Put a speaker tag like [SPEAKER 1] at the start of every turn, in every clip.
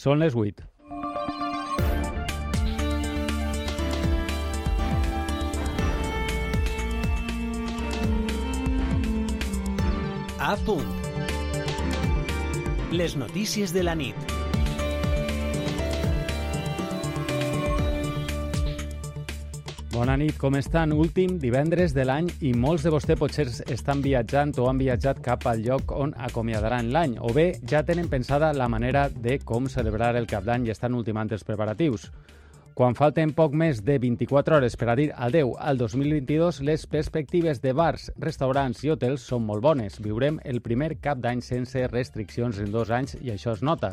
[SPEAKER 1] Són les 8.
[SPEAKER 2] A punt. Les notícies de la nit.
[SPEAKER 1] Bona nit, com estan? Últim divendres de l'any i molts de vostè potser estan viatjant o han viatjat cap al lloc on acomiadaran l'any o bé ja tenen pensada la manera de com celebrar el cap d'any i estan ultimant els preparatius. Quan falten poc més de 24 hores per a dir adeu al 2022, les perspectives de bars, restaurants i hotels són molt bones. Viurem el primer cap d'any sense restriccions en dos anys i això es nota.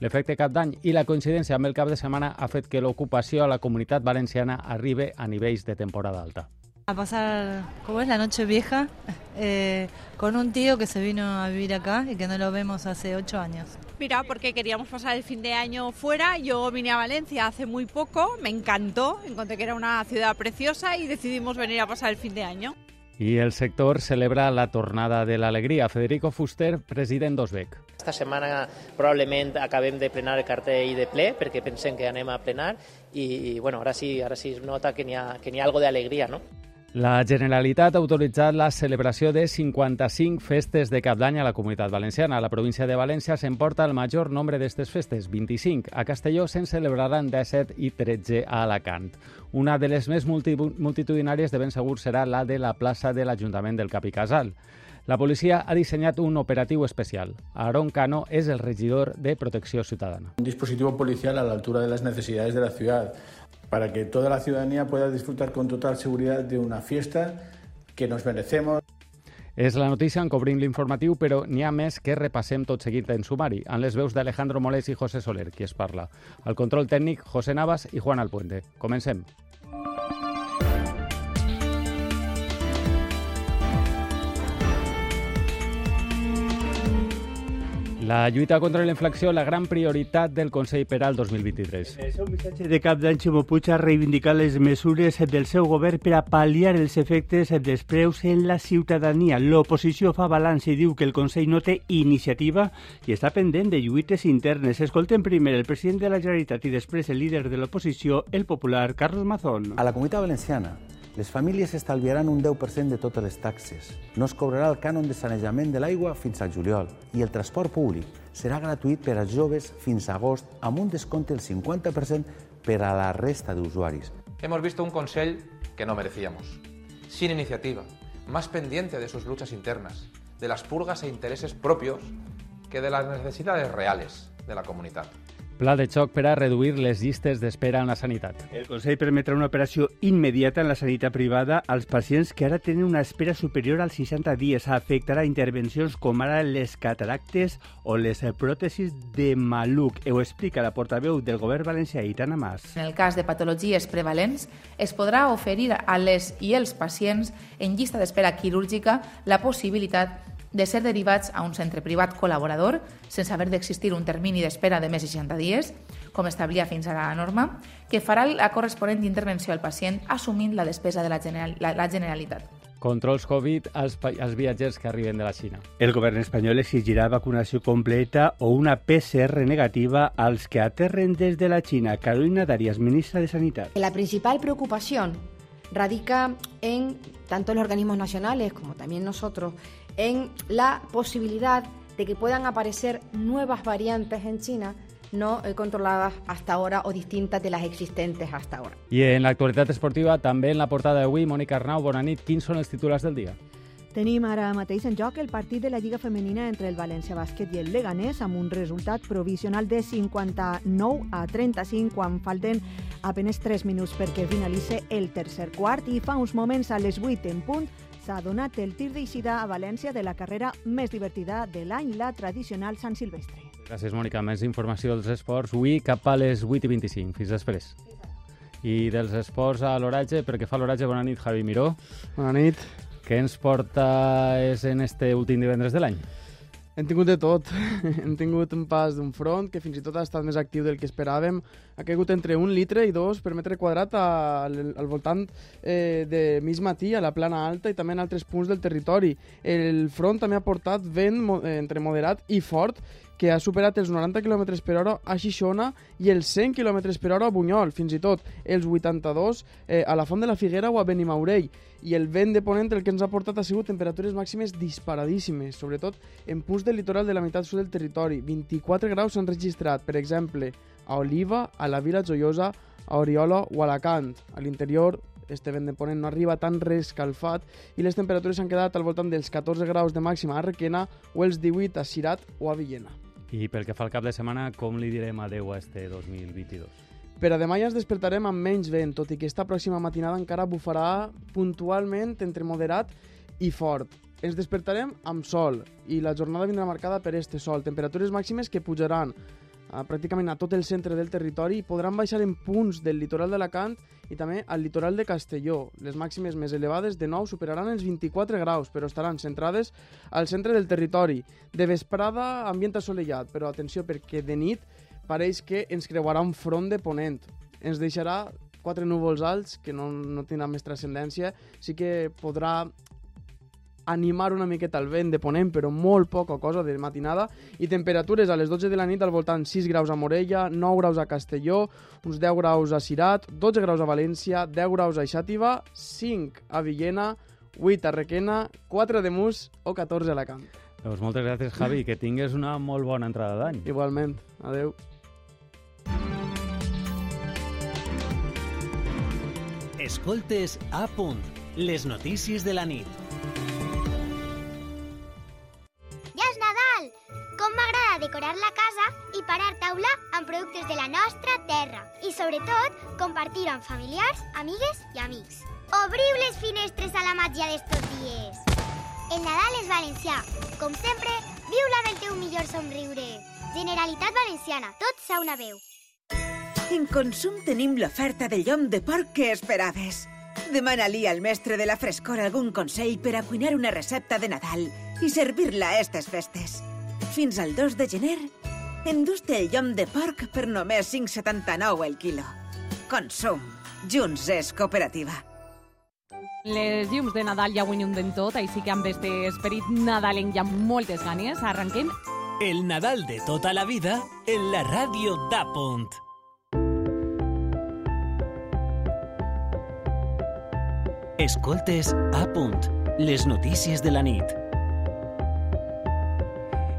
[SPEAKER 1] L'efecte cap d'any i la coincidència amb el cap de setmana ha fet que l'ocupació a la comunitat valenciana arribi a nivells de temporada alta.
[SPEAKER 3] A pasar, ¿cómo es la noche vieja? Eh, con un tío que se vino a vivir acá y que no lo vemos hace ocho años.
[SPEAKER 4] Mira, porque queríamos pasar el fin de año fuera. Yo vine a Valencia hace muy poco, me encantó, encontré que era una ciudad preciosa y decidimos venir a pasar el fin de año.
[SPEAKER 1] I el sector celebra la tornada de l'alegria. Federico Fuster, president d'Osbec.
[SPEAKER 5] Esta setmana probablement acabem de plenar el cartell de ple perquè pensem que anem a plenar i, i bueno, ara sí, ara sí es nota que n'hi ha, que n'hi ha algo d'alegria, no?
[SPEAKER 1] La Generalitat ha autoritzat la celebració de 55 festes de cap d'any a la comunitat valenciana. La província de València s'emporta el major nombre d'aquestes festes, 25. A Castelló se'n celebraran 17 i 13 a Alacant. Una de les més multi multitudinàries de ben segur serà la de la plaça de l'Ajuntament del Cap i Casal. La policia ha dissenyat un operatiu especial. Aaron Cano és el regidor de Protecció Ciutadana.
[SPEAKER 6] Un dispositivo policial a la altura de las necesidades de la ciudad para que toda la ciudadanía pueda disfrutar con total seguridad de una fiesta que nos merecemos.
[SPEAKER 1] És la notícia en cobrim l'informatiu, però n'hi ha més que repassem tot seguit en sumari, amb les veus d'Alejandro Molés i José Soler, qui es parla. Al control tècnic, José Navas i Juan Alpuente. Comencem. La lluita contra la inflació, la gran prioritat del Consell per al 2023.
[SPEAKER 7] En el seu missatge de cap d'any, Ximo Puig ha reivindicat les mesures del seu govern per a pal·liar els efectes dels preus en la ciutadania. L'oposició fa balanç i diu que el Consell no té iniciativa i està pendent de lluites internes. Escoltem primer el president de la Generalitat i després el líder de l'oposició, el popular Carlos Mazón.
[SPEAKER 8] A la comunitat valenciana les famílies estalviaran un 10% de totes les taxes. No es cobrarà el cànon de sanejament de l'aigua fins al juliol i el transport públic serà gratuït per als joves fins a agost amb un descompte del 50% per a la resta d'usuaris.
[SPEAKER 9] Hemos visto un Consell que no merecíamos, sin iniciativa, más pendiente de sus luchas internas, de las purgas e intereses propios que de las necesidades reales de la comunidad.
[SPEAKER 1] Pla de xoc per a reduir les llistes d'espera en la sanitat.
[SPEAKER 7] El Consell permetrà una operació immediata en la sanitat privada als pacients que ara tenen una espera superior als 60 dies. Afectarà intervencions com ara les cataractes o les pròtesis de maluc. Ho explica la portaveu del govern valencià, Itana Mas.
[SPEAKER 10] En el cas de patologies prevalents, es podrà oferir a les i els pacients en llista d'espera quirúrgica la possibilitat de ser derivats a un centre privat col·laborador sense haver d'existir un termini d'espera de més de 60 dies, com establia fins a la norma, que farà la corresponent intervenció al pacient assumint la despesa de la, general, la, la Generalitat.
[SPEAKER 1] Controls Covid als, als viatgers que arriben de la Xina.
[SPEAKER 7] El govern espanyol exigirà vacunació completa o una PCR negativa als que aterren des de la Xina. Carolina Darias, ministra de Sanitat.
[SPEAKER 11] La principal preocupación radica en tanto los organismos nacionales como también nosotros en la posibilidad de que puedan aparecer nuevas variantes en China no eh, controladas hasta ahora o distintas de las existentes hasta ahora.
[SPEAKER 1] I en l'actualitat esportiva, també en la portada d'avui, Mònica Arnau, bona nit. Quins són els titulars del dia?
[SPEAKER 12] Tenim ara mateix en joc el partit de la Lliga Femenina entre el València Bàsquet i el Leganés amb un resultat provisional de 59 a 35 quan falten apenes 3 minuts perquè finalitze el tercer quart i fa uns moments a les 8 en punt s'ha donat el tir d'eixida a València de la carrera més divertida de l'any, la tradicional Sant Silvestre.
[SPEAKER 1] Gràcies, Mònica. Més informació dels esports avui cap a les 8 i 25. Fins després. I dels esports a l'oratge, perquè fa l'oratge, bona nit, Javi Miró.
[SPEAKER 13] Bona nit.
[SPEAKER 1] Què ens porta és en este últim divendres de l'any?
[SPEAKER 13] Hem tingut de tot. Hem tingut un pas d'un front que fins i tot ha estat més actiu del que esperàvem. Ha caigut entre un litre i dos per metre quadrat al, al voltant eh, de mig matí a la plana alta i també en altres punts del territori. El front també ha portat vent mo entre moderat i fort que ha superat els 90 km per hora a Xixona i els 100 km per hora a Bunyol, fins i tot els 82 eh, a la Font de la Figuera o a Benimaurell. I el vent de ponent el que ens ha portat ha sigut temperatures màximes disparadíssimes, sobretot en punts del litoral de la meitat sud del territori. 24 graus s'han registrat, per exemple, a Oliva, a la Vila Joiosa, a Oriola o a Alacant. A l'interior este vent de ponent no arriba tan rescalfat i les temperatures s'han quedat al voltant dels 14 graus de màxima a Requena o els 18 a Cirat o a Villena.
[SPEAKER 1] I pel que fa al cap de setmana, com li direm adeu a este 2022?
[SPEAKER 13] Per a demà ja ens despertarem amb menys vent, tot i que esta pròxima matinada encara bufarà puntualment entre moderat i fort. Ens despertarem amb sol i la jornada vindrà marcada per este sol. Temperatures màximes que pujaran a, pràcticament a tot el centre del territori i podran baixar en punts del litoral d'Alacant i també al litoral de Castelló. Les màximes més elevades de nou superaran els 24 graus, però estaran centrades al centre del territori. De vesprada, ambient assolellat, però atenció perquè de nit pareix que ens creuarà un front de ponent. Ens deixarà quatre núvols alts, que no, no tindran més transcendència, sí que podrà animar una miqueta el vent de ponent, però molt poca cosa de matinada, i temperatures a les 12 de la nit al voltant 6 graus a Morella, 9 graus a Castelló, uns 10 graus a Cirat, 12 graus a València, 10 graus a Xàtiva, 5 a Villena, 8 a Requena, 4 de Mus o 14 a Alacant.
[SPEAKER 1] Doncs moltes gràcies, Javi, que tingues una molt bona entrada d'any.
[SPEAKER 13] Igualment. Adeu.
[SPEAKER 2] Escoltes a punt. Les notícies de la nit.
[SPEAKER 14] Decorar la casa i parar taula amb productes de la nostra terra. I sobretot, compartir amb familiars, amigues i amics. Obriu les finestres a la màgia d'estos dies! El Nadal és valencià. Com sempre, viu la el teu millor somriure. Generalitat Valenciana, tot s'ha una veu.
[SPEAKER 15] En Consum tenim l'oferta de llom de porc que esperaves. Demana-li al mestre de la frescor algun consell per a cuinar una recepta de Nadal i servir-la a estes festes. Fins al 2 de gener, endús-te el llom de porc per només 5,79 el quilo. Consum. Junts és cooperativa.
[SPEAKER 16] Les llums de Nadal ja ho inunden tot, així que amb este esperit nadalenc hi ha moltes ganes. Arrenquem
[SPEAKER 2] El Nadal de tota la vida en la ràdio d'Apunt. Escoltes a punt. Les notícies de la nit.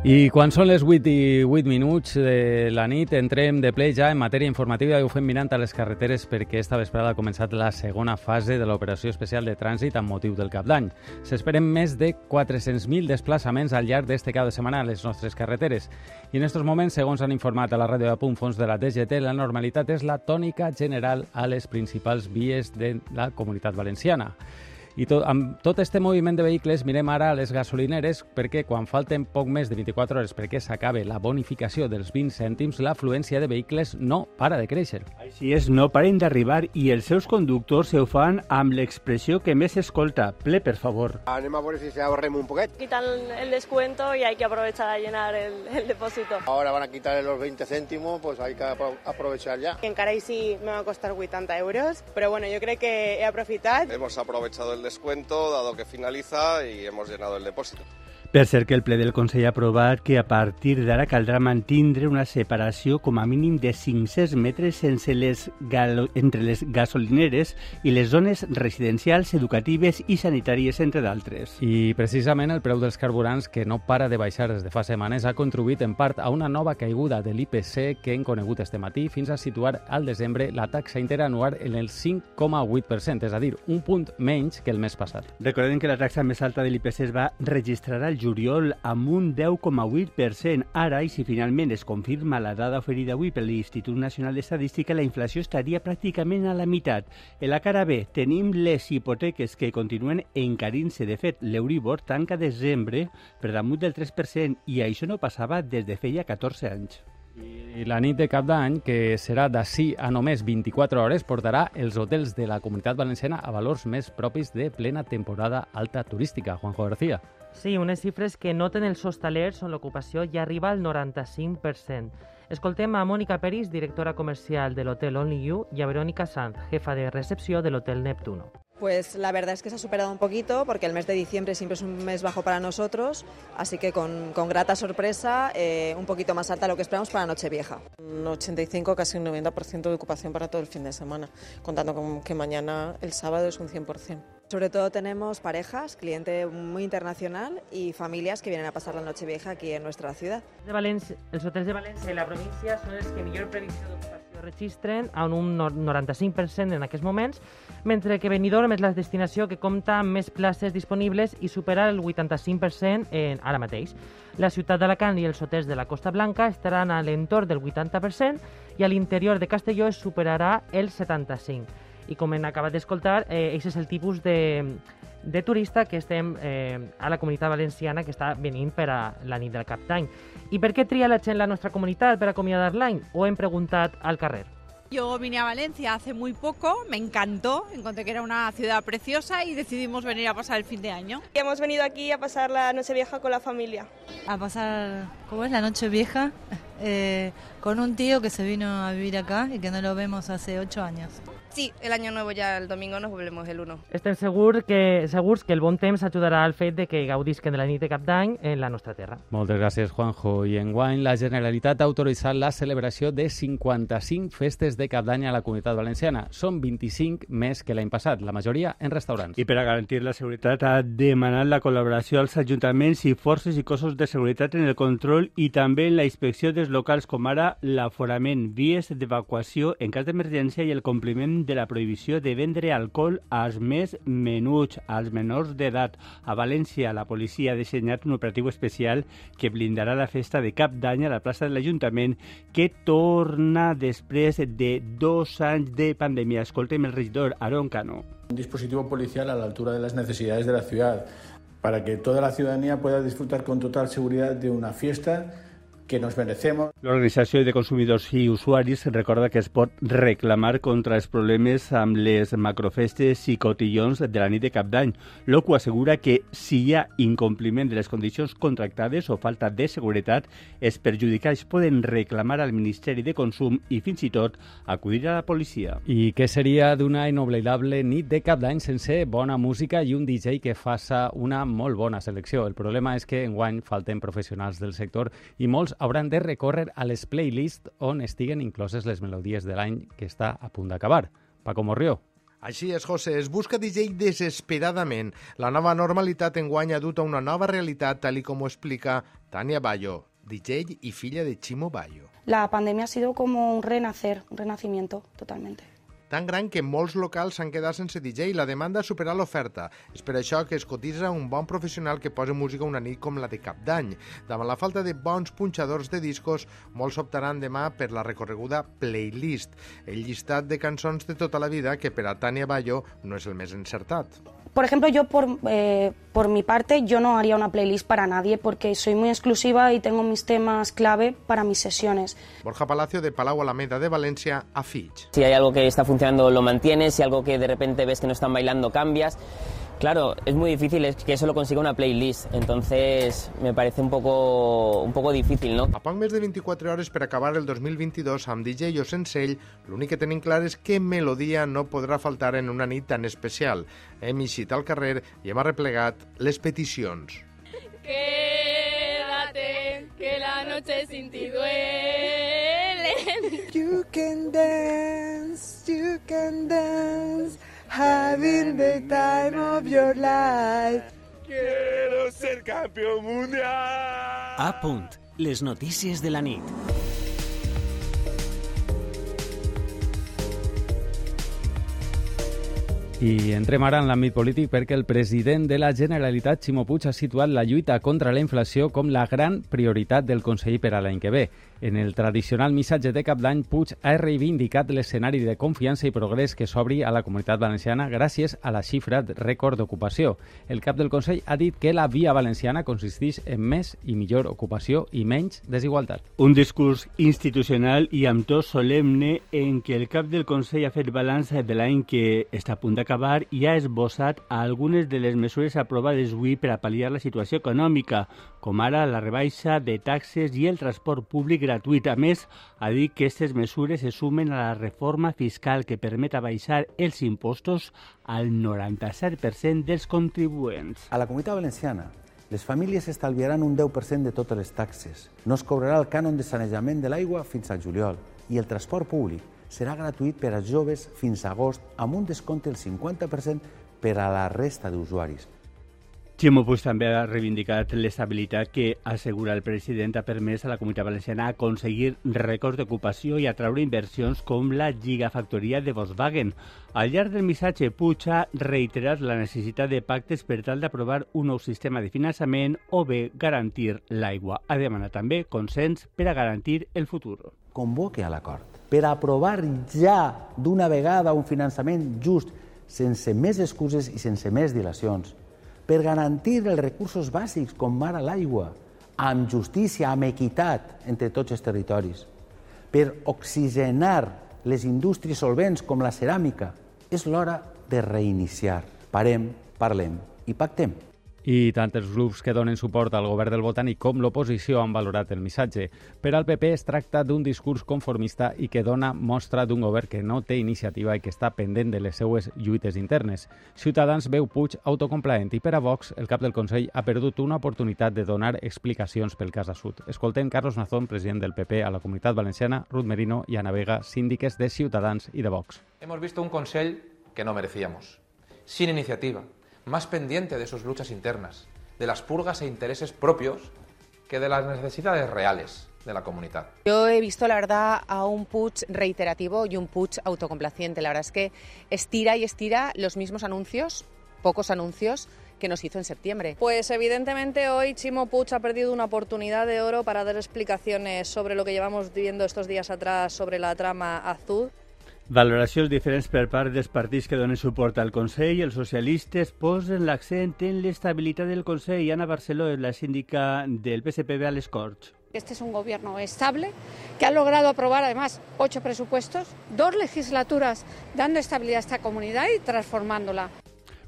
[SPEAKER 1] I quan són les 8 i 8 minuts de la nit, entrem de ple ja en matèria informativa i ho fem mirant a les carreteres perquè esta vesprada ha començat la segona fase de l'operació especial de trànsit amb motiu del cap d'any. S'esperen més de 400.000 desplaçaments al llarg d'este cap de setmana a les nostres carreteres. I en aquests moments, segons han informat a la ràdio de Punt Fons de la DGT, la normalitat és la tònica general a les principals vies de la comunitat valenciana. I tot, amb tot este moviment de vehicles mirem ara les gasolineres perquè quan falten poc més de 24 hores perquè s'acabe la bonificació dels 20 cèntims, l'afluència de vehicles no para de créixer.
[SPEAKER 7] Així és, no paren d'arribar i els seus conductors ho fan amb l'expressió que més s'escolta. Ple, per favor.
[SPEAKER 17] Anem a veure si se ahorrem un poquet.
[SPEAKER 18] Quitan el descuento y hay que aprovechar a llenar el, el depósito.
[SPEAKER 17] Ahora van a quitar los 20 céntimos, pues hay que apro- aprovechar ya.
[SPEAKER 19] Encara així me va a costar 80 euros, però bueno, jo crec que he aprofitat.
[SPEAKER 20] Hemos aprovechado el descuento dado que finaliza y hemos llenado el depósito.
[SPEAKER 7] Per cert que el ple del Consell ha aprovat que a partir d'ara caldrà mantindre una separació com a mínim de 500 metres sense les galo- entre les gasolineres i les zones residencials, educatives i sanitàries, entre d'altres.
[SPEAKER 1] I precisament el preu dels carburants, que no para de baixar des de fa setmanes, ha contribuït en part a una nova caiguda de l'IPC que hem conegut este matí fins a situar al desembre la taxa interanual en el 5,8%, és a dir, un punt menys que el mes passat.
[SPEAKER 7] Recordem que la taxa més alta de l'IPC es va registrar al juliol amb un 10,8%. Ara, i si finalment es confirma la dada oferida avui per l'Institut Nacional d'Estadística, la inflació estaria pràcticament a la meitat. En la cara B tenim les hipoteques que continuen encarint-se. De fet, l'Euribor tanca desembre per damunt del 3% i això no passava des de feia 14 anys.
[SPEAKER 1] I la nit de cap d'any, que serà d'ací a només 24 hores, portarà els hotels de la Comunitat Valenciana a valors més propis de plena temporada alta turística. Juanjo García.
[SPEAKER 21] Sí, unes xifres que noten els hostalers on l'ocupació ja arriba al 95%. Escoltem a Mònica Peris, directora comercial de l'hotel Only You, i a Verònica Sanz, jefa de recepció de l'hotel Neptuno.
[SPEAKER 22] Pues la verdad es que se ha superado un poquito porque el mes de diciembre siempre es un mes bajo para nosotros, así que con, con grata sorpresa, eh, un poquito más alta de lo que esperamos para Nochevieja.
[SPEAKER 23] Un 85, casi un 90% de ocupación para todo el fin de semana, contando con que mañana, el sábado, es un 100%.
[SPEAKER 22] Sobre todo tenemos parejas, cliente muy internacional y familias que vienen a pasar la Nochevieja aquí en nuestra ciudad.
[SPEAKER 21] De València, els hotels de València i la província són els que millor previsió d'ocupació registren en un no- 95% en aquests moments, mentre que Benidorm és la destinació que compta amb més places disponibles i supera el 85% en, ara mateix. La ciutat d'Alacant i els hotels de la Costa Blanca estaran a l'entorn del 80% i a l'interior de Castelló es superarà el 75%. I com hem acabat d'escoltar, eh, aquest és el tipus de, de turista que estem eh, a la comunitat valenciana que està venint per a la nit del cap d'any. I per què tria la gent la nostra comunitat per acomiadar l'any? Ho hem preguntat al carrer.
[SPEAKER 4] Yo vine a Valencia hace muy poco, me encantó, encontré que era una ciudad preciosa y decidimos venir a pasar el fin de año.
[SPEAKER 18] Y hemos venido aquí a pasar la noche vieja con la familia.
[SPEAKER 24] a pasar, ¿cómo es? La noche vieja, eh, con un tío que se vino a vivir acá y que no lo vemos hace ocho años.
[SPEAKER 25] Sí, el año nuevo ya el domingo nos volvemos el 1.
[SPEAKER 21] Estem segur que, segurs que el bon temps ajudarà al fet de que gaudisquen de la nit de cap d'any en la nostra terra.
[SPEAKER 1] Moltes gràcies, Juanjo. I enguany la Generalitat ha autoritzat la celebració de 55 festes de cap d'any a la Comunitat Valenciana. Són 25 més que l'any passat, la majoria en restaurants.
[SPEAKER 7] I per a garantir la seguretat ha demanat la col·laboració als ajuntaments i forces i cossos de seguretat en el control i també en la inspecció dels locals, com ara l'aforament, vies d'evacuació en cas d'emergència i el compliment de la prohibició de vendre alcohol als més menuts, als menors d'edat. A València, la policia ha dissenyat un operatiu especial que blindarà la festa de cap d'any a la plaça de l'Ajuntament que torna després de dos anys de pandèmia. Escoltem el regidor Aaron Cano.
[SPEAKER 6] Un dispositivo policial a la altura de las necesidades de la ciudad, para que toda la ciudadanía pueda disfrutar con total seguridad de una fiesta que nos merecemos.
[SPEAKER 7] L'Organització de Consumidors i Usuaris recorda que es pot reclamar contra els problemes amb les macrofestes i cotillons de la nit de cap d'any. L'OCU assegura que si hi ha incompliment de les condicions contractades o falta de seguretat, els perjudicats poden reclamar al Ministeri de Consum i fins i tot acudir a la policia.
[SPEAKER 1] I què seria d'una inoblidable nit de cap d'any sense bona música i un DJ que faça una molt bona selecció? El problema és que enguany falten professionals del sector i molts hauran de recórrer a les playlists on estiguen incloses les melodies de l'any que està a punt d'acabar. Paco Morrió.
[SPEAKER 26] Així és, José. Es busca DJ desesperadament. La nova normalitat enguany ha dut a una nova realitat, tal i com ho explica Tania Bayo, DJ i filla de Chimo Bayo.
[SPEAKER 27] La pandemia ha sido como un renacer, un renacimiento totalmente.
[SPEAKER 26] Tan gran que molts locals s'han quedat sense DJ i la demanda ha superat l'oferta. És per això que es cotitza un bon professional que posa música una nit com la de cap d'any. Davant la falta de bons punxadors de discos, molts optaran demà per la recorreguda playlist, el llistat de cançons de tota la vida que per a Tania Bayo no és el més encertat.
[SPEAKER 27] Por ejemplo, yo por, eh, por mi parte, yo no haría una playlist para nadie porque soy muy exclusiva y tengo mis temas clave para mis sesiones.
[SPEAKER 26] Borja Palacio de Palau Alameda de Valencia a Fitch.
[SPEAKER 28] Si hay algo que está funcionando, lo mantienes. Si algo que de repente ves que no están bailando, cambias. Claro, es muy difícil es que eso lo consiga una playlist, entonces me parece un poco, un poco difícil, ¿no?
[SPEAKER 26] A poc més de 24 hores per acabar el 2022 amb DJ o sense ell, l'únic que tenim clar és que melodia no podrà faltar en una nit tan especial. Hem eixit al carrer i hem arreplegat les peticions.
[SPEAKER 29] Quédate, que la noche sin ti duele.
[SPEAKER 30] You can dance, you can dance, having the time of your life.
[SPEAKER 26] Quiero ser campeón mundial.
[SPEAKER 2] A punt. Les notícies de la nit.
[SPEAKER 1] I entrem ara en l'àmbit polític perquè el president de la Generalitat, Ximo Puig, ha situat la lluita contra la inflació com la gran prioritat del Consell per a l'any que ve. En el tradicional missatge de cap d'any, Puig ha reivindicat l'escenari de confiança i progrés que s'obri a la comunitat valenciana gràcies a la xifra rècord d'ocupació. El cap del Consell ha dit que la via valenciana consisteix en més i millor ocupació i menys desigualtat.
[SPEAKER 7] Un discurs institucional i amb to solemne en què el cap del Consell ha fet balanç de l'any que està a punt d'acabar acabar i ha esbossat algunes de les mesures aprovades avui per a pal·liar la situació econòmica, com ara la rebaixa de taxes i el transport públic gratuït. A més, ha dit que aquestes mesures se sumen a la reforma fiscal que permet abaixar els impostos al 97% dels contribuents.
[SPEAKER 8] A la Comunitat Valenciana, les famílies estalviaran un 10% de totes les taxes. No es cobrarà el cànon de sanejament de l'aigua fins al juliol i el transport públic serà gratuït per als joves fins a agost amb un descompte del 50% per a la resta d'usuaris.
[SPEAKER 7] Ximo Puig també ha reivindicat l'estabilitat que assegura el president ha permès a la Comunitat Valenciana aconseguir rècords d'ocupació i atraure inversions com la gigafactoria de Volkswagen. Al llarg del missatge, Puig ha reiterat la necessitat de pactes per tal d'aprovar un nou sistema de finançament o bé garantir l'aigua. Ha demanat també consens per a garantir el futur.
[SPEAKER 8] Convoque a l'acord per aprovar ja d'una vegada un finançament just, sense més excuses i sense més dilacions per garantir els recursos bàsics com ara l'aigua, amb justícia, amb equitat entre tots els territoris, per oxigenar les indústries solvents com la ceràmica. És l'hora de reiniciar. Parem, parlem i pactem.
[SPEAKER 1] I tant els grups que donen suport al govern del Botànic com l'oposició han valorat el missatge. Per al PP es tracta d'un discurs conformista i que dona mostra d'un govern que no té iniciativa i que està pendent de les seues lluites internes. Ciutadans veu Puig autocomplaent i per a Vox el cap del Consell ha perdut una oportunitat de donar explicacions pel cas Sud. Escoltem Carlos Nazón, president del PP a la Comunitat Valenciana, Ruth Merino i Ana Vega, síndiques de Ciutadans i de Vox.
[SPEAKER 31] Hemos visto un Consell que no merecíamos, sin iniciativa, más pendiente de sus luchas internas, de las purgas e intereses propios que de las necesidades reales de la comunidad.
[SPEAKER 32] Yo he visto, la verdad, a un Puig reiterativo y un Puig autocomplaciente. La verdad es que estira y estira los mismos anuncios, pocos anuncios, que nos hizo en septiembre.
[SPEAKER 25] Pues evidentemente hoy Chimo Puig ha perdido una oportunidad de oro para dar explicaciones sobre lo que llevamos viendo estos días atrás sobre la trama azul.
[SPEAKER 7] Valoracions diferents per part dels partits que donen suport al Consell. Els socialistes posen l'accent en l'estabilitat del Consell. Ana Barceló és la síndica del PSPB a les Corts.
[SPEAKER 33] Este es un gobierno estable que ha logrado aprobar además ocho presupuestos, dos legislaturas dando estabilidad a esta comunidad y transformándola.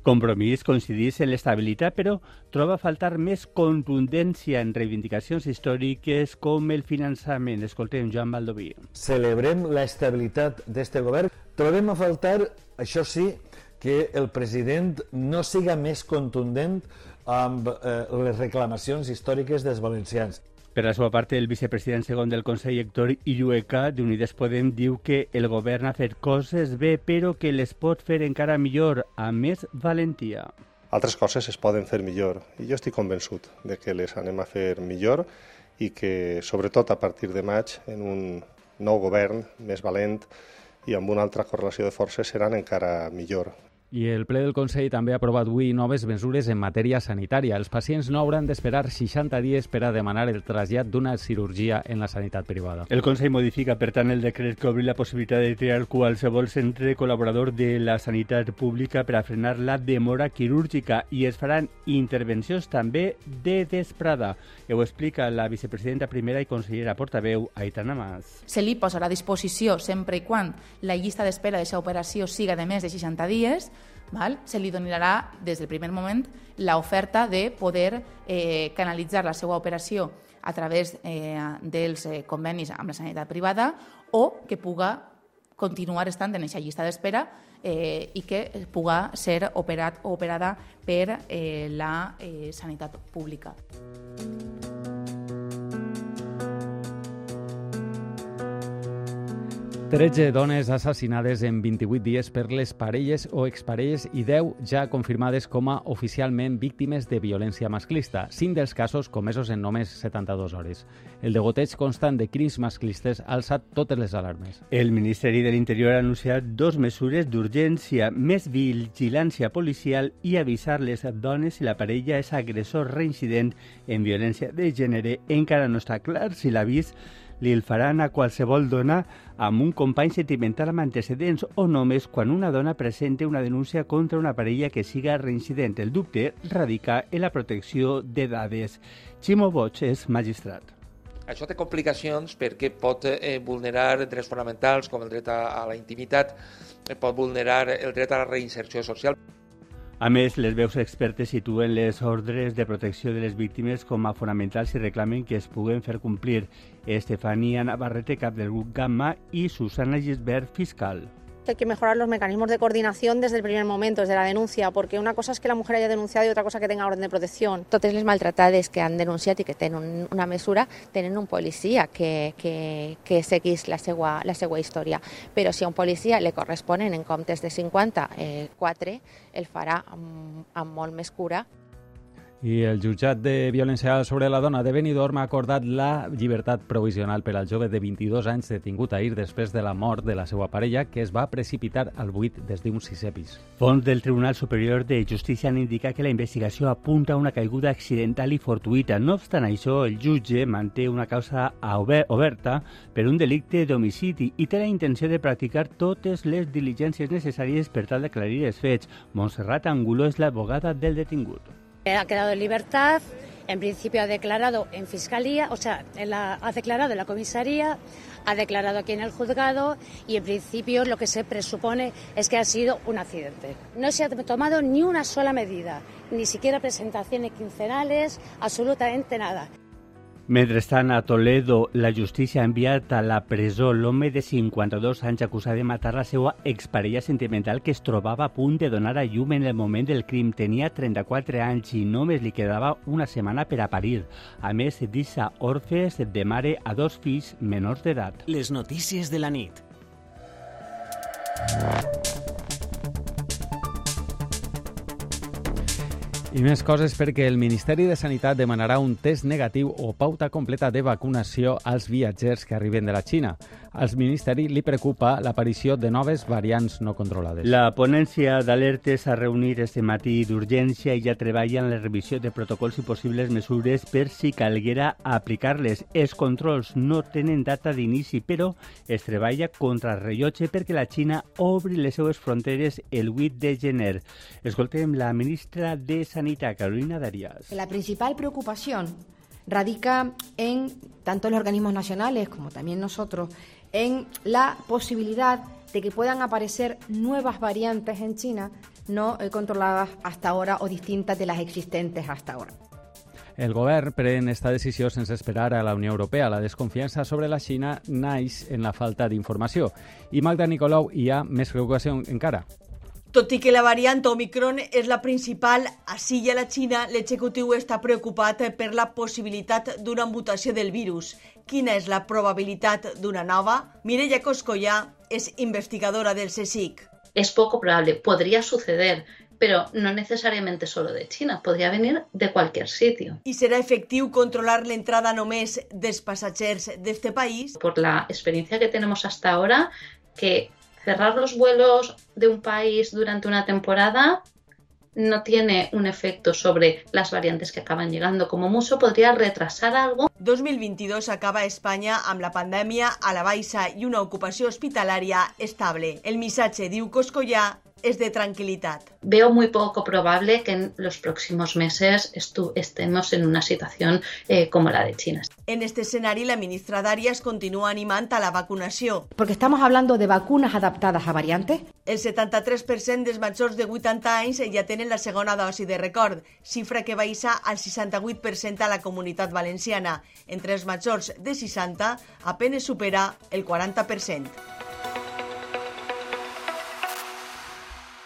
[SPEAKER 7] Compromís coincidís en l'estabilitat, però troba a faltar més contundència en reivindicacions històriques com el finançament. Escoltem Joan Baldoví.
[SPEAKER 34] Celebrem la estabilitat d'este govern. Trobem a faltar, això sí, que el president no siga més contundent amb eh, les reclamacions històriques dels valencians.
[SPEAKER 7] Per la seva part, el vicepresident segon del Consell, Héctor Illueca, d'Unides Podem, diu que el govern ha fet coses bé, però que les pot fer encara millor, amb més valentia.
[SPEAKER 20] Altres coses es poden fer millor i jo estic convençut de que les anem a fer millor i que, sobretot a partir de maig, en un nou govern més valent i amb una altra correlació de forces seran encara millor.
[SPEAKER 1] I el ple del Consell també ha aprovat avui noves mesures en matèria sanitària. Els pacients no hauran d'esperar 60 dies per a demanar el trasllat d'una cirurgia en la sanitat privada.
[SPEAKER 7] El Consell modifica, per tant, el decret que obri la possibilitat de triar qualsevol centre col·laborador de la sanitat pública per a frenar la demora quirúrgica i es faran intervencions també de desprada. Ho explica la vicepresidenta primera i consellera portaveu, Aitana Mas.
[SPEAKER 10] Se li posarà a disposició sempre i quan la llista d'espera d'aquesta operació siga de més de 60 dies, val? se li donarà des del primer moment l'oferta de poder eh, canalitzar la seva operació a través eh, dels eh, convenis amb la sanitat privada o que puga continuar estant en aquesta llista d'espera eh, i que puga ser operat o operada per eh, la eh, sanitat pública.
[SPEAKER 1] 13 dones assassinades en 28 dies per les parelles o exparelles i 10 ja confirmades com a oficialment víctimes de violència masclista, 5 dels casos comesos en només 72 hores. El degoteig constant de crims masclistes ha alçat totes les alarmes.
[SPEAKER 7] El Ministeri de l'Interior ha anunciat dos mesures d'urgència, més vigilància policial i avisar les dones si la parella és agressor reincident en violència de gènere. Encara no està clar si l'avís li el faran a qualsevol dona amb un company sentimental amb antecedents o només quan una dona presente una denúncia contra una parella que siga reincident. El dubte radica en la protecció de dades. Ximo Boig és magistrat.
[SPEAKER 35] Això té complicacions perquè pot eh, vulnerar drets fonamentals com el dret a, a la intimitat, eh, pot vulnerar el dret a la reinserció social.
[SPEAKER 7] A més, les veus expertes situen les ordres de protecció de les víctimes com a fonamentals i reclamen que es puguen fer complir. Estefania Navarrete, cap del grup Gamma, i Susana Gisbert, fiscal.
[SPEAKER 36] Hay que mejorar los mecanismos de coordinación desde el primer momento, desde la denuncia, porque una cosa es que la mujer haya denunciado y otra cosa que tenga orden de protección.
[SPEAKER 32] Totes les maltratades que han denunciat i que tenen una mesura tenen un policia que, que, que seguís la seva, la seva història. Però si a un policia li corresponen en comptes de 50, eh, 4, el farà amb, amb molt més cura
[SPEAKER 1] I el jutjat de violència sobre la dona de Benidorm ha acordat la llibertat provisional per al jove de 22 anys detingut ahir després de la mort de la seva parella, que es va precipitar al buit des d'un sisè pis.
[SPEAKER 7] Fons del Tribunal Superior de Justícia han indicat que la investigació apunta a una caiguda accidental i fortuïta. No obstant això, el jutge manté una causa ober- oberta per un delicte d'homicidi i té la intenció de practicar totes les diligències necessàries per tal d'aclarir els fets. Montserrat Angulo és l'abogada del detingut.
[SPEAKER 37] Ha quedado en libertad, en principio ha declarado en fiscalía, o sea, ha declarado en la comisaría, ha declarado aquí en el juzgado y en principio lo que se presupone es que ha sido un accidente. No se ha tomado ni una sola medida, ni siquiera presentaciones quincenales, absolutamente nada.
[SPEAKER 7] Mentrestant, a Toledo, la justícia ha enviat a la presó l'home de 52 anys acusat de matar la seva exparella sentimental que es trobava a punt de donar a llum en el moment del crim. Tenia 34 anys i només li quedava una setmana per a parir. A més, deixa orfes de mare a dos fills menors d'edat.
[SPEAKER 2] Les notícies de la nit.
[SPEAKER 1] I més coses perquè el Ministeri de Sanitat demanarà un test negatiu o pauta completa de vacunació als viatgers que arriben de la Xina. Al Ministeri li preocupa l'aparició de noves variants no controlades.
[SPEAKER 7] La ponència d'alertes s'ha reunit este matí d'urgència i ja treballa en la revisió de protocols i possibles mesures per si calguera aplicar-les. Els controls no tenen data d'inici, però es treballa contra rellotge perquè la Xina obri les seues fronteres el 8 de gener. Escoltem la ministra de Sanidad, Carolina Darias.
[SPEAKER 11] La principal preocupación radica en tanto los organismos nacionales como también nosotros en la posibilidad de que puedan aparecer nuevas variantes en China no eh, controladas hasta ahora o distintas de las existentes hasta ahora.
[SPEAKER 1] El govern pren esta decisió sense esperar a la Unió Europea. La desconfiança sobre la Xina naix en la falta d'informació. I Magda Nicolau, hi ha més preocupació encara.
[SPEAKER 38] Tot i que la variant Omicron és la principal, així i a la Xina, l'executiu està preocupat per la possibilitat d'una mutació del virus. Quina és la probabilitat d'una nova? Mireia Coscollà és investigadora del CSIC.
[SPEAKER 39] Es poco probable, podría suceder, pero no necesariamente solo de China, podría venir de cualquier sitio.
[SPEAKER 38] I serà efectiu controlar l'entrada només dels passatgers d'este país?
[SPEAKER 39] Por la experiencia que tenemos hasta ahora, que cerrar los vuelos de un país durante una temporada no tiene un efecto sobre las variantes que acaban llegando. Como mucho podría retrasar algo.
[SPEAKER 38] 2022 acaba Espanya amb la pandèmia a la baixa i una ocupació hospitalària estable. El missatge, diu Coscollà, es de tranquilitat.
[SPEAKER 39] Veo muy poco probable que en los próximos meses estu- estemos en una situación eh, como la de China.
[SPEAKER 38] En este escenari, la ministra d'Àrias continua animant a la vacunació.
[SPEAKER 11] Porque estamos hablando de vacunas adaptadas a variantes.
[SPEAKER 38] El 73% dels majors de 80 anys ja tenen la segona dosi de record, xifra que baixa al 68% a la comunitat valenciana. Entre els majors de 60, apenes supera el 40%.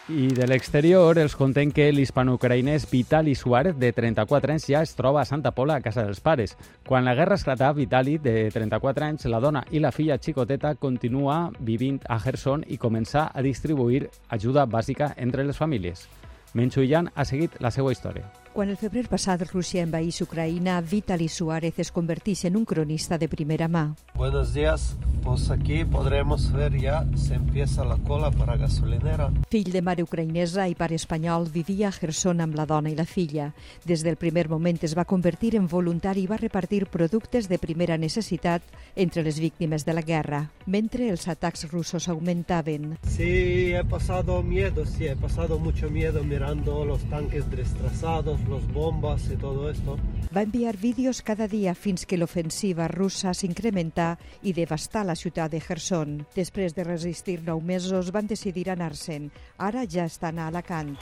[SPEAKER 1] I de l'exterior els contem que l'hispano-ucraïnès Vitali Suárez, de 34 anys, ja es troba a Santa Pola, a casa dels pares. Quan la guerra esclatà, Vitali, de 34 anys, la dona i la filla xicoteta continua vivint a Gerson i començar a distribuir ajuda bàsica entre les famílies. Menchuyan ha seguit la seva història.
[SPEAKER 40] Quan el febrer passat Rússia envaís Ucraïna, Vitali Suárez es converteix en un cronista de primera mà.
[SPEAKER 41] Buenos días, pues aquí podremos ver ya se empieza la cola para gasolinera.
[SPEAKER 40] Fill de mare ucraïnesa i pare espanyol, vivia a Gerson amb la dona i la filla. Des del primer moment es va convertir en voluntari i va repartir productes de primera necessitat entre les víctimes de la guerra, mentre els atacs russos augmentaven.
[SPEAKER 41] Sí, he pasado miedo, sí, he pasado mucho miedo mirando los tanques destrozados, los bombas y todo esto.
[SPEAKER 40] Va enviar vídeos cada dia fins que l'ofensiva russa s'incrementà i devastà la ciutat de Kherson. Després de resistir nou mesos, van decidir anar-se'n. Ara ja estan a Alacant.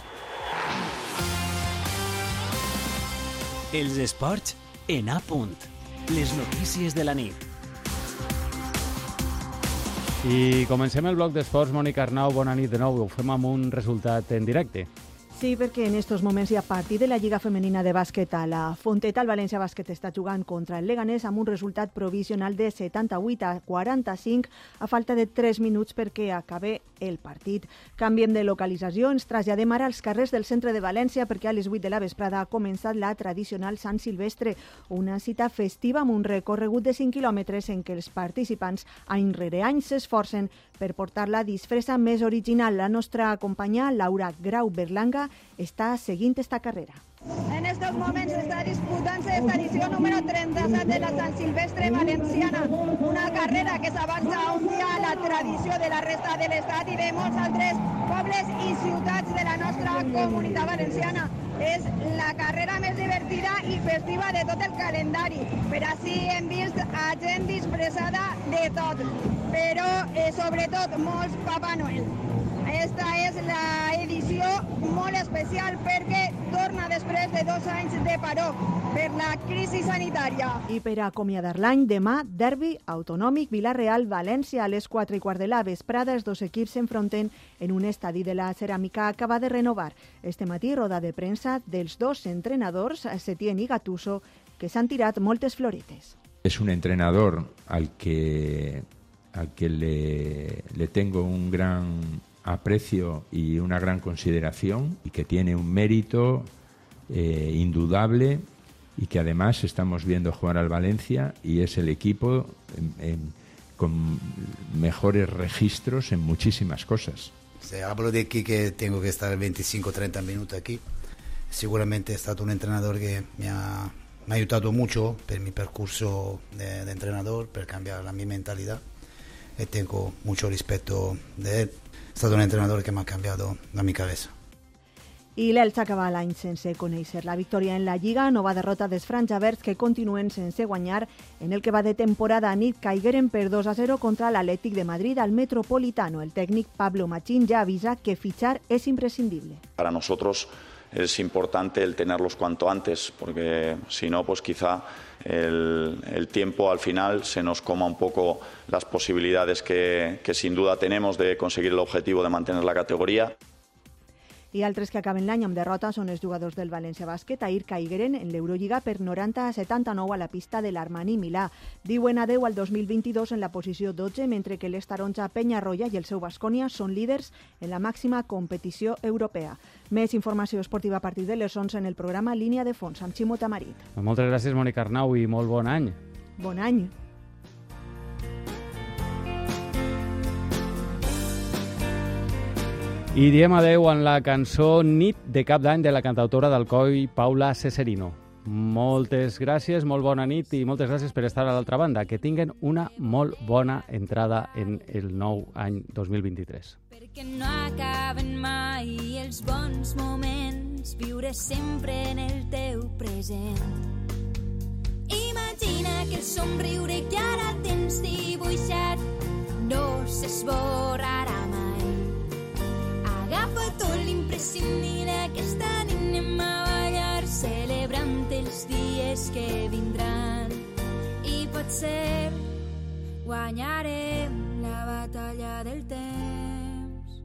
[SPEAKER 2] Els esports en A punt. Les notícies de la nit.
[SPEAKER 1] I comencem el bloc d'esports. Mònica Arnau, bona nit de nou. Ho fem amb un resultat en directe.
[SPEAKER 12] Sí, perquè en estos moments hi ha partit de la Lliga Femenina de Bàsquet a la Fonteta. El València Bàsquet està jugant contra el Leganés amb un resultat provisional de 78 a 45 a falta de 3 minuts perquè acabe el partit. Canviem de localització, ens traslladem ara als carrers del centre de València perquè a les 8 de la vesprada ha començat la tradicional Sant Silvestre, una cita festiva amb un recorregut de 5 quilòmetres en què els participants any rere any s'esforcen per portar la disfressa més original. La nostra companya Laura Grau Berlanga està seguint esta carrera.
[SPEAKER 42] En estos momentos está disputándose esta edición número 37 de la San Silvestre Valenciana, una carrera que s'avança un dia a la tradició de la resta de l'estat i de molts altres pobles i ciutats de la nostra comunitat valenciana. És la carrera més divertida i festiva de tot el calendari. Per així hem vist a gent disfressada de tot, però eh, sobretot molts Papa Noel. Esta és la edició molt especial perquè torna després de dos anys de paró per la crisi sanitària.
[SPEAKER 12] I per acomiadar l'any, demà, derbi autonòmic Vilareal-València a les 4 i quart de la vesprada. Els dos equips s'enfronten en un estadi de la ceràmica acaba de renovar. Este matí, roda de premsa dels dos entrenadors, Setién i Gatuso, que s'han tirat moltes floretes.
[SPEAKER 43] Es un entrenador al que, al que le, le tengo un gran aprecio y una gran consideración y que tiene un mérito eh, indudable y que además estamos viendo jugar al Valencia y es el equipo en- en- con mejores registros en muchísimas cosas.
[SPEAKER 44] Se hablo de aquí que tengo que estar 25-30 minutos aquí. Seguramente è stato un entrenador que me ha, me ha aiutato mucho per mi percorso de, de entrenador, per cambiare la mia mentalità e tengo mucho rispetto de él. Stato un entrenador que me ha cambiado la mi cabeza.
[SPEAKER 12] I l'Elx acaba l'any sense conèixer la victòria en la Lliga, nova derrota dels franjaverts que continuen sense guanyar en el que va de temporada a nit caigueren per 2 a 0 contra l'Atlètic de Madrid al Metropolitano. El tècnic Pablo Machín ja avisa que fichar es imprescindible.
[SPEAKER 45] Para nosotros es importante el tenerlos cuanto antes, porque si no, pues quizá el, tiempo al final se nos coma un poco las posibilidades que sin duda tenemos de conseguir el objetivo de mantener la categoría.
[SPEAKER 12] I altres que acaben l'any amb derrota són els jugadors del València Bàsquet. Ahir caigueren en l'Eurolliga per 90 a 79 a la pista de l'Armani Milà. Diuen adeu al 2022 en la posició 12, mentre que l'Estaronja Penyarroia i el seu Bascònia són líders en la màxima competició europea. Més informació esportiva a partir de les 11 en el programa Línia de Fons amb Ximo Tamarit.
[SPEAKER 1] Moltes gràcies, Mònica Arnau, i molt bon any.
[SPEAKER 12] Bon any!
[SPEAKER 1] I diem adeu en la cançó Nit de cap d'any de la cantautora d'Alcoi, Paula Ceserino. Moltes gràcies, molt bona nit i moltes gràcies per estar a l'altra banda. Que tinguen una molt bona entrada en el nou any 2023.
[SPEAKER 46] que no acaben mai els bons moments, viure sempre en el teu present. Imagina que el somriure que ara tens dibuixat no s'esborrarà mai. Agafa tot l'imprescindible que esta nit anem a ballar celebrant els dies que vindran i potser guanyarem la batalla del temps.